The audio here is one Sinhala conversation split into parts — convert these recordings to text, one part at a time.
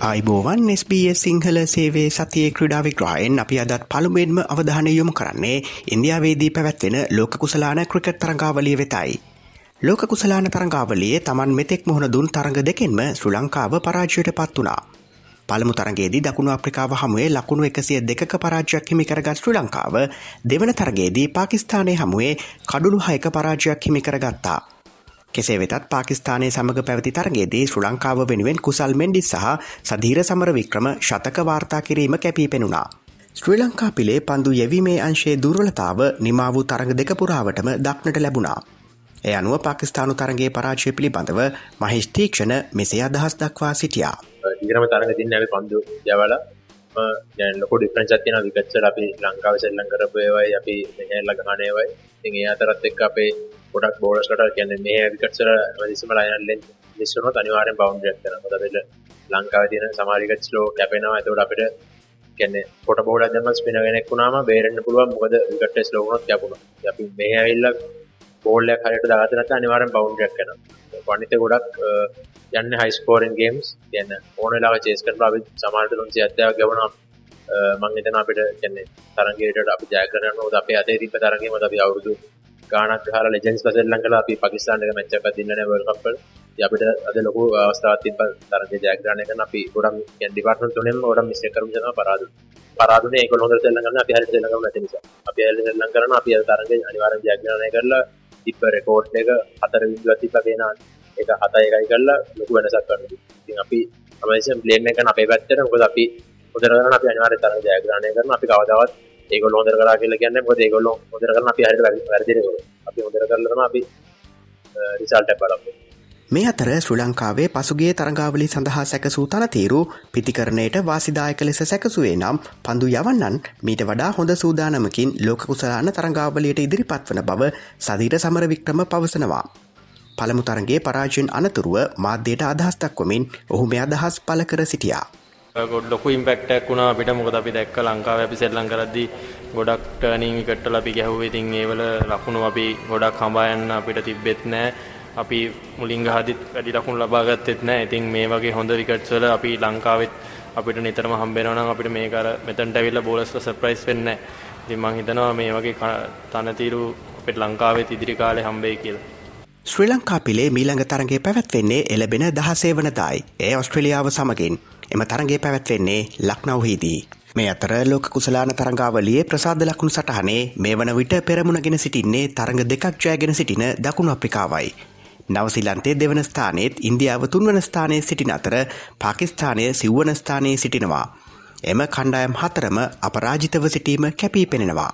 විග්‍රහය. අයිබෝවන් SBS සිංහල සේවේ සතියේ ක්‍රඩා විග්‍රහයෙන් අපි අදත් පළුමෙන්ම අවධානය යොමු කරන්නේ ඉන්දියාවේදී පැවැත්වෙන ලෝක කුසලාන ක්‍රිකට් තරංගාවලිය වෙතයි. ලෝක කුසලාන තරංගාවලියේ තමන් මෙතෙක් මුහුණ දුන් තරඟ දෙකෙන්ම ශ්‍ර ලංකාව පරාජයට පත් වනා. පළමු තරගේදී දකුණු අප්‍රිකාව හමුවේ ලකුණු එකසිය දෙක පරාජයක් හිමි කරගත් ශ්‍ර ලංකාව දෙවන තරගේදී පාකිස්ානය හමුවේ කඩුළු හයක පරාජයක් හිමි කරගත්තා. කෙසේ වෙතත් පාකිස්ානය සමඟ පැවති තරගේදී ශ්‍ර ලංකාව වෙනුවෙන් කුසල් මෙන්ඩි සහ සධීර සමර වික්‍රම ශතක වාර්තා කිරීම කැපී පෙනුණා. ශ්‍රී ලංකා පිළේ පන්දු යැවීමේ අංශයේ දුර්වලතාව නිමා වූ තරඟ දෙක පුරාවටම දක්නට ලැබුණා. එය අනුව පාකිස්ානු තරගේ පරාජය පිළිබඳව මහිෂ්තීක්ෂණ මෙසේ අදහස් දක්වා සිටියා. ඊරම තරග තින්න ඇ පන්දු යවල ලොක ඩිෆරන්ස් තින විකච්චල අපි ලංකාව සෙල්ලං කරපයවයි අපි මෙහැල්ල ගහනයවයි තින් ඒ අතරත් එක් අපේ ගොඩක් බෝලස්කට කියන්න මේ විකටසර දිසම ලයිනල්ලෙන් විස්සුනොත් අනිවාරෙන් බවන්ඩක් කරන ොදවෙල ලංකාව තින සමාරිකත් ලෝ කැපෙනවා. ඇතවට අපිට කියන්නේ පොට බෝඩ දම ස්පිනගෙනෙක් වුණාම බේරෙන්න්න පුළුවන්. මොකද විකටස් ලෝනොත් යපුණ අපි මේ ඇල්ල බෝල්ලයක් හරිට දාතනත අනිවාරෙන් බවන්ඩක් කන පනිත ගොඩක් යන්න හයිස්කෝරන් ගේම්ස් කියන්න ඕනලා චේස්කට අපි සමාර්ටලුන් අධ්‍යා ගවනම් මංගතන අපිට කියන්නේ තරගේට අපි ජයකරන ොද අපේ අතේ රිප තරගේ මත අපි අවුරුදු ගානක් හල ලෙජන්ස් පසෙල්ලං කලා අපි පකිස්ානක මච්චක දින්නන වල්කපල් අපිට අද ලොකු අවස්ථාතින් තරග ජයග්‍රණයක අපි ගොඩම් ඩිපර්ටන් තුනෙන් ොඩම් මිස කරු ජන පරාද පරාදුන. ඒක නොද සෙල්ලගන්න අපි හරි සෙල්ලගම නැති නිසා. අපි හරි සෙල්ලම් කරන අපි තරග අනිවාර්ය ජයග්‍රහණය කරලා තිප්ප රෙකෝඩ් එක හතර විදුව තිපගෙන එක හත එකයි කරලා ලොකු වෙනසක් කරන ඉතින් අපි අමසම් ප්ලේන් එක අපේ පැත්තට. මොකද අපි හොදරගන්න අපි අනිවාර්ය තරග ජයග්‍රහණය කරන අපි කවදාවත් ඒගොල්ලෝ හොඳට කරා කියලා කියන්නේ මොකද ඒගොල්ලෝ හොඳට කරන අපි හරියට වැරදිද ඒගොල්ලෝ අපි හොඳට කරලා තමයි අපි රිසල්ට් එක බලමු මේ අතර ශ්‍ර ලංකාවේ පසුගේ තරඟාවලි සඳහා සැකසූ තනතීරු පිතිකරණයට වාසිදායක ලෙස සැකසුවේ නම් පන්දු යවන්නන් මීට වඩා හොඳ සූදානමකින් ලෝක කුසලාන තරඟාවලියට ඉදිරිපත් වන බව සදීර සමර වික්‍රම පවසනවා. පළමු තරගේ පරාජයෙන් අනතුරුව මාධ්‍යයට අදහස්තක්වමින් ඔහු මේ අදහස් පල කර සිටියා. ගොඩ ලොකු ඉම්පැක්ටක් වුණා. අපිට මොකද අපි දැක්ක ලංකාවේ අපි සෙල්ලම් කරද්දී ගොඩක් ටර්නින් විකට්ටල අපි ගැහුවේ. ඉතින් ඒවල ලකුණු අපි ගොඩක් හඹා යන්න අපිට තිබෙත් නැහැ අපි මුලින් ගහදිත් වැඩි ලකුණු ලබා ගත්තෙත් නැහැ ඉතින් මේ වගේ හොඳ විකට්ස් වල අපි ලංකාවෙත් අපිට නිතරම හම්බ වෙනවා නම් අපිට මේක අර මෙතනට ඇවිල්ලා බෝලර්ස්ලා සර්ප්‍රයිස් වෙන්නේ නැහැ ඉතින් මම හිතනවා මේ වගේ තනතිරු අපිට ලංකාවෙත් ඉදිරි කාලේ හම්බෙයි කියලා. ශ්‍රී ලංකා පිළේ මීළඟ තරගේ පැවැත්වෙන්නේ එලබෙන දහසේ වනදායි. ඒ ඔස්ට්‍රලියාව සමගින්. එම තරගේ පැවැත්වෙන්නේ ලක්නවහිදී. මේ අතර ලෝක කුසලාන තරංගාවලියේ ප්‍රසාද ලකුණු සටහනේ මේ වන විට පෙරමුණගෙන සිටින්නේ තරඟ දෙකක් ජයගෙන සිටින දකුණු අප්‍රිකාවයි. නවසිලන්තේ දෙවන ස්ථානයේත් ඉන්දියාව තුන්වන ස්ථානයේ සිටින අතර පාකිස්ථානය සිව්වන ස්ථානයේ සිටිනවා. එම කණ්ඩායම් හතරම අපරාජිතව සිටීම කැපී පෙනෙනවා.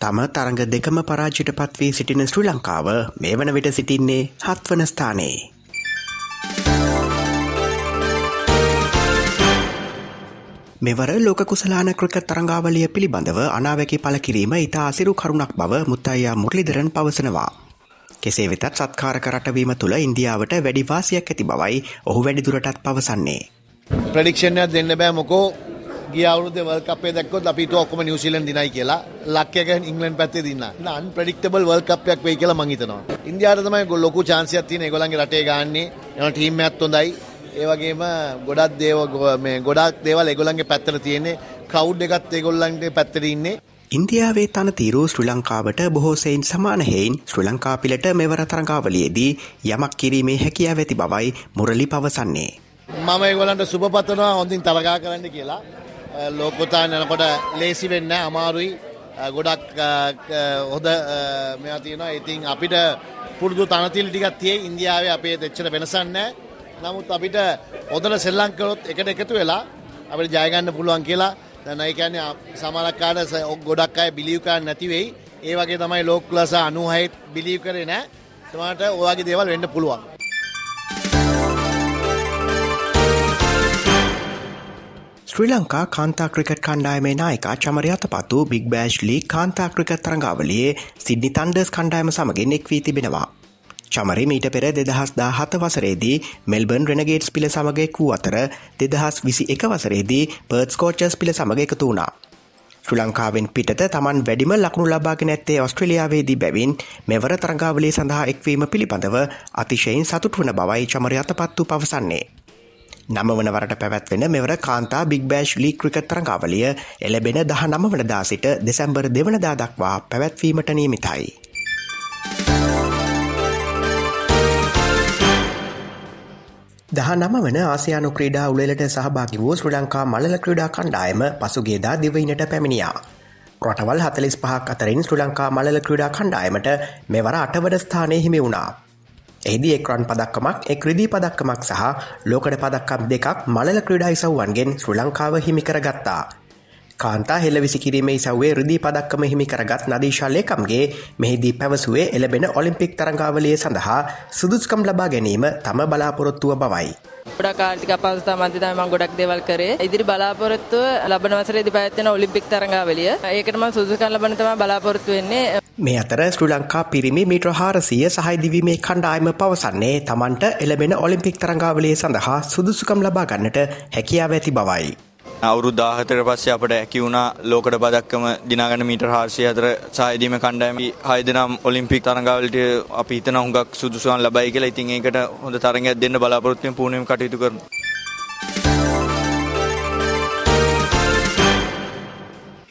තම තරඟ දෙකම පරාජිට පත්වී සිටින ශ්‍රී ලංකාව මේ වන විට සිටින්නේ හත්වන ස්ථානයේ. මෙවර ලෝක කුසලාන ක්‍රිකට් තරංගාවලිය පිළිබඳව අනාවැකි පල කිරීම ඉතා අසිරු කරුණක් බව මුත්තයියා මුරලිදරන් පවසනවා. කෙසේ වෙතත් සත්කාර කරටවීම තුළ ඉන්දියාවට වැඩි වාසියක් ඇති බවයි ඔහු වැඩිදුරටත් පවසන්නේ. ප්‍රඩික්ෂණයක් දෙන්න බෑ මොකෝ ගිය අවුරුද්දේ වර්ල්ඩ් කප් එක දැක්කොත් අපි හිතුවා ඔක්කොම නිව්සීලන්ත දිනයි කියලා. ලක් එක ඉංග්ලන්ඩ් පැත්තේ දින්න. අන්ප්‍රෙඩික්ටබල් වර්ල්ඩ් කප් එකක් වෙයි කියලා මං හිතනවා. ඉන්දියාවට තමයි ලොකු chance එකක් තියෙන ඒගොල්ලන්ගේ රටේ ගාන්නේ. එනවා ටීම් එකත් හොඳයි. ඒ වගේම ගොඩක් දේව මේ ගොඩක් දේවල් ඒගොල්ලන්ගේ පැත්තට තියෙන්නේ කවුඩ් එකත් ඒගොල්ලන්ගේ පැත්තට ඉන්නේ ඉන්දියාවේ තන තීරු ශ්‍රී ලංකාවට බොහෝසයින් සමාන හෙයින් ශ්‍රී ලංකා පිළට මෙවර තරඟාවලියේදී යමක් කිරීමේ හැකියාව ඇති බවයි මුරලි පවසන්නේ. මම ඒගොල්ලන්ට සුබපතනවා හොඳින් තරගා කරන්න කියලා. ලෝකෝතා යනකොට ලේසි වෙන්න අමාරුයි ගොඩක් හොඳ මෙයා තියෙනවා. ඉතින් අපිට පුරුදු තනතිල් ටිකක් තියෙයි ඉන්දියාවේ අපේ දෙච්චර වෙනසක් නැහැ. නමුත් අපිට හොඳට සෙල්ලම් කළොත් එකට එකතු වෙලා අපිට ජය ගන්න පුළුවන් කියලා දැන් ඒ කියන්නේ සමහරක් කාට ගොඩක් අය බිලීව් කරන්නේ නැති වෙයි. ඒ වගේ තමයි ලෝක ක්ලාස 96 බිලීව් කරේ නැහැ. සමහරට ඔයගේ දේවල් වෙන්න පුළුවන්. ශ්‍රී ලංකා කාන්තා ක්‍රිකට් කණ්ඩායමේ නායක චමරය අතපතු බිග් බෑෂ් ලී කාන්තා ක්‍රිකට් තරඟාවලියේ සිද්නි තන්ඩර්ස් කණ්ඩායම සමගින් එක් වී තිබෙනවා. චමරි මීට පෙර දෙදහස් දා හත වසරේදී මෙල්බර්න් රෙනගේට්ස් පිළ සමගෙක් වූ අතර දෙදහස් විසි එක වසරේදී පර්ත් කෝචස් පිළ සමග එකතු වුණා. ශ්‍රී ලංකාවෙන් පිටත තමන් වැඩිම ලකුණු ලබාගෙන ඇත්තේ ඔස්ට්‍රලියාවේදී බැවින් මෙවර තරඟාවලේ සඳහා එක්වීම පිළිබඳව අතිශයින් සතුට වන බවයි චමරයත පත්තු පවසන්නේ. නම වනවරට පැවැත්වෙන මෙවර කාන්තා බික් බෑෂ් ලී ක්‍රිකත් තරඟාවලිය එලබෙන දහ නම වනදා සිට දෙසැම්බර් දෙවනදා දක්වා පැවැත්වීමට නියමිතයි. දහ නම වන ආසියානු ක්‍රීඩා උලෙලට සහභාගි වූ ශ්‍රී ලංකා මල්ල ක්‍රීඩා කණ්ඩායම පසුගේදා දිවයිනට පැමිණියා. රොටවල් හතලිස් පහක් අතරින් ශ්‍රී ලංකා මල්ල ක්‍රීඩා කණ්ඩායමට මෙවර අටවඩ ස්ථානය හිමි වුණා. එහිදී එක්රන් පදක්කමක් එක් රිදී පදක්කමක් සහ ලෝකඩ පදක්කම් දෙකක් මලල ක්‍රඩා ඉසව්වන්ගෙන් ශ්‍රී ලංකාව හිමිකර ගත්තා. කාන්තා හෙල විසි කිරීමේ සවේ රිදී පදක්කම හිමි කරගත් නදීශාලයකම්ගේ මෙහිදී පැවසුවේ එලබෙන ඔලිම්පික් තරංගාවලිය සඳහා සුදුස්කම් ලබා ගැනීම තම බලාපොරොත්තුව බවයි. ගොඩක් ආර්ථික අපහසුතා මැද තමයි මම ගොඩක් දේවල් කරේ. ඉදිරි බලාපොරොත්තුව ලබන වසරේදී පැවැත්වෙන ඔලිම්පික් තරඟාවලිය. ඒකට මම සුදුසුකම් ලබන තමයි බලාපොරොත්තු වෙන්නේ. මේ අතර ශ්‍රී ලංකා පිරිමි මීට්‍ර 400 සහාය දිවීමේ කණ්ඩායම පවසන්නේ තමන්ට එළබෙන ඔලිම්පික් තරඟාවලිය සඳහා සුදුසුකම් ලබා ගන්නට හැකියාව ඇති බවයි. අවුරුදු 17කට පස්සේ අපට හැකි වුණා ලෝකඩ පදක්කම දිනාගන්න මීටර් 404 සායදීම කණ්ඩායම 6 දෙනා ඔලිම්පික් තරඟවලට අපි හිතන හුඟක් සුදුසුකම් ලබයි කියලා. ඉතින් ඒකට හොඳ තරඟයක් දෙන්න බලාපොරොත්තු වෙන පුණ්‍යම කටයුතු කරනවා.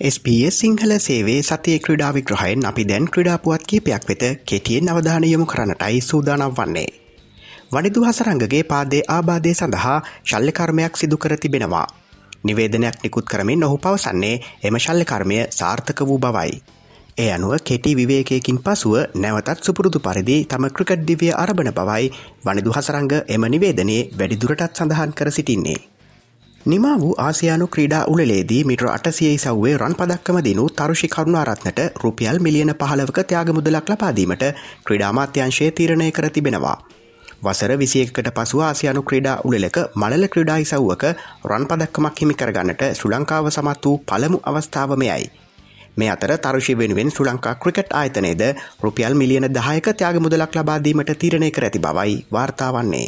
SBS සිංහල සේවේ සතිය ක්‍රඩා විග්‍රහයෙන් අපි දැන් ක්‍රඩාපුවත් කීපයක් වෙත කෙටියෙන් අවධානය යොමු කරන්නටයි සූදානම් වන්නේ. වනිදු හසරංගගේ පාදේ ආබාධය සඳහා ශල්්‍යකර්මයක් සිදු කර තිබෙනවා. නිවේදනයක් නිකුත් කරමින් ඔහු පවසන්නේ එම ශල්්‍යකර්මය සාර්ථක වූ බවයි. ඒ අනුව කෙටි විවේකයකින් පසුව නැවතත් සුපුරුදු පරිදි තම ක්‍රිකට් දිවිය අරබන බවයි වනිදු හසරංග එම නිවේදනයේ වැඩිදුරටත් සඳහන් කර සිටින්නේ. නිමා වූ ආසියානු ක්‍රීඩා උලේදී මිට්‍ර අටසියයි සව්වේ රන් පදක්කම දිනු තරුෂි කරුණාරත්නට රුපියල් මිලියන පහලවක ත්‍යාග මුදලක් ලපාදීමට ක්‍රඩාමාත්‍යංශය තීරණය කර තිබෙනවා. වසර විසියකට පසු ආසියානු ක්‍රඩා උලෙක මලල ක්‍රඩා ඉසව්වක රන් පදක්කමක් හිමි කරගන්නට සුලංකාව සමත් වූ පළමු අවස්ථාවමයයි. මේ අතර තරුෂි වෙනුවෙන් ශ්‍රී ලංකා ක්‍රිකට් ආයතනයේද රුපියල් මිලියන දහයක ත්‍යාග මුදලක් ලබාදීමට තීරණය කර ඇති බවයි වාර්තාවන්නේ.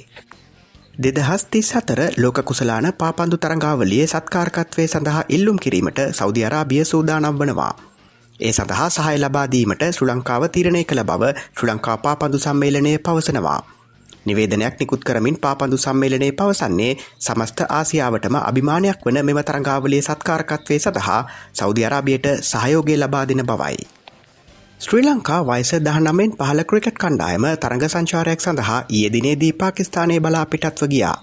දෙදහස් තිස් හතර ලෝක කුසලාන පාපන්දු තරංගාවලිය සත්කාරකත්වය සඳහා ඉල්ලුම් කිරීමට සෞදි අරාබිය සූදානම් වනවා. ඒ සඳහා සහය ලබාදීමට ශ්‍රී ලංකාව තීරණය කළ බව ශ්‍රී ලංකා පාපන්දු සම්මේලනය පවසනවා. නිවේදනයක් නිකුත් කරමින් පාපන්දු සම්මේලනයේ පවසන්නේ සමස්ත ආසියාවටම අභිමානයක් වන මෙම තරංගාවලිය සත්කාරකත්වය සඳහා සෞදි අරාබියට සහයෝගය ලබා දෙන බවයි. ශ්‍රී ලංකා වයිස දහනමෙන් පහල ක්‍රිකට් කණ්ඩායම තරඟ සංචාරයක් සඳහා ඊයදිනේදී පාකිස්ථානය බලා පිටත්ව ගියා.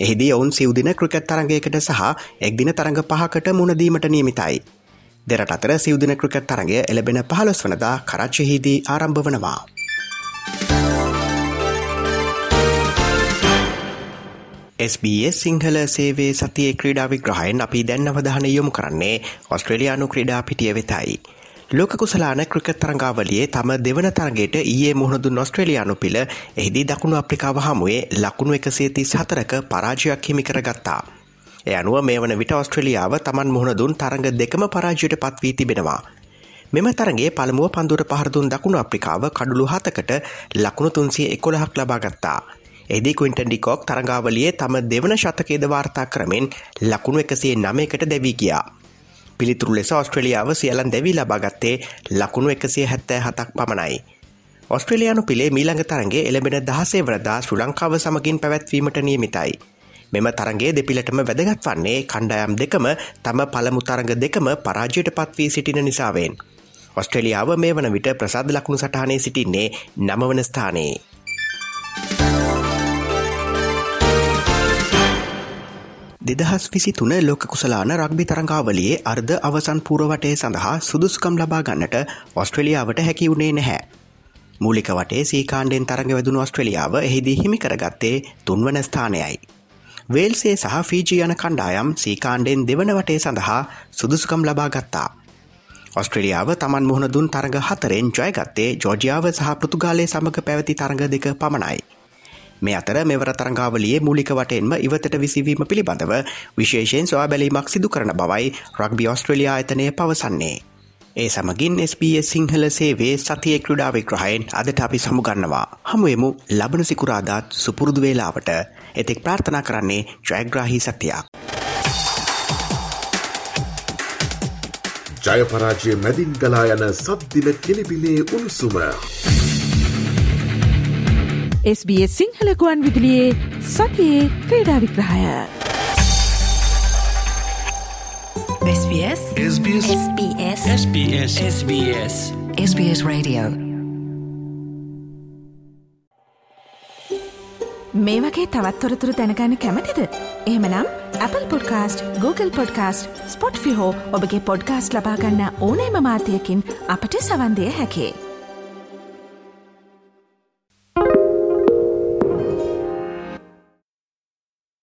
එහිදී ඔවුන් සිව්දින ක්‍රිකට් තරගයකට සහ එක්දින තරඟ පහකට මුණදීමට නියමිතයි. දෙරට අතර සිව්දින ක්‍රිකට් තරගය එලබෙන පහලොස් වනදා කරච්චහිදී ආරම්භ වනවා. SBS සිංහල සේවේ සතියේ ක්‍රීඩා විග්‍රහයෙන් අපි දැන් අවධානය යොමු කරන්නේ ඔස්ට්‍රේලියානු ක්‍රීඩා පිටිය වෙතයි. ලෝක කුසලාන ක්‍රිකට් තරංගාවලියේ තම දෙවන තරගයට ඊයේ මුහුණදුන් ඔස්ට්‍රේලියානු පිළ එහිදී දකුණු අප්‍රිකාව හමුවේ ලකුණු එකසේ තිස් හතරක පරාජයක් හිමිකර ගත්තා. එය අනුව මේ වන විට ඔස්ට්‍රලියාව තමන් මුහුණදුන් තරඟ දෙකම පරාජයට පත්වී තිබෙනවා. මෙම තරගේ පළමුුව පන්දුර පහරදුන් දකුණු අප්‍රිකාව කඩුළු හතකට ලකුණු තුන්සිය එකොළහක් ලබාගත්තා. එදි කුයින්ටන්ඩිකෝක් තරංගාවලියේ තම දෙවන ශතකේද වාර්තා කරමින් ලකුණු එකසේ නමයකට දැවී ගියා. පිළිතුරු ලෙස ඔස්ට්‍රලියාව සියලන් දැවී ලබාගත්තේ ලකුණු එකසිය හැත්තෑ හතක් පමණයි. ඔස්ට්‍රලයානු පිළේ මීළඟ තරගේ එළබෙන දහසේ වරදා ශ්‍රී ලංකාව සමගින් පැවැත්වීමට නියමිතයි. මෙම තරගේ දෙපිලටම වැදගත් වන්නේ කණ්ඩායම් දෙකම තම පළමු තරඟ දෙකම පරාජයට පත්වී සිටින නිසාවෙන්. ඔස්ට්‍රලියාව මේ වන විට ප්‍රසාද ලකුණු සටහනේ සිටින්නේ නමවන ස්ථානයේ. දෙදහස් විසි තුන ලෝක කුසලාන රක්බි තරංගාවලියේ අර්ධ අවසන් පූරවටය සඳහා සුදුස්කම් ලබා ගන්නට ඔස්ට්‍රලියාවට හැකි වුණේ නැහැ. මූලික වටේ සීකාණ්ඩෙන් තරඟ වැදුණු ඔස්ට්‍රලියාව එහිදී හිමි කරගත්තේ තුන්වන ස්ථානයයි. වේල්සේ සහ ෆීජි යන කණ්ඩායම් සීකාණ්ඩෙන් දෙවන වටේ සඳහා සුදුසුකම් ලබා ගත්තා. ඔස්ට්‍රලියාව තමන් මුහුණ දුන් තරඟ හතරෙන් ජයගත්තේ ජෝජියාව සහ පෘතුගාලය සමඟ පැවති තරඟ දෙක පමණයි. මේ අතර මෙවර තරංගාවලියේ මූලික වටෙන්ම ඉවතට විසිවීම පිළිබඳව විශේෂයෙන් සොයා බැලීමක් සිදු කරන බවයි රක්බි ඔස්ට්‍රලයා අයතනය පවසන්නේ. ඒ සමගින් SBS සිංහල සේවේ සතිය ක්‍රඩා විග්‍රහයෙන් අදට අපි සමුගන්නවා. හමුවමු ලබන සිකුරාදාත් සුපුරුදු වේලාවට එතෙක් ප්‍රාර්ථනා කරන්නේ ජයග්‍රාහි සත්‍යයක්. ජයපරාජය මැදින් ගලා යන සබ්දින කෙලිබිලේ උණුසුම. SBS සිංහලකුවන් විදිලියේ සතියේ ක්‍රීඩා විග්‍රහය. SBS SBS SBS SBS SBS SBS Radio මේ වගේ තවත්තොරතුරු දැනගන්න කැමතිද. එහෙමනම් Apple podcast Google podcast Spotify ඔබගේ පොඩ්කාස්ට් ලබාගන්න ඕනෑම මාතයකින් අපට සවන්දය හැකේ.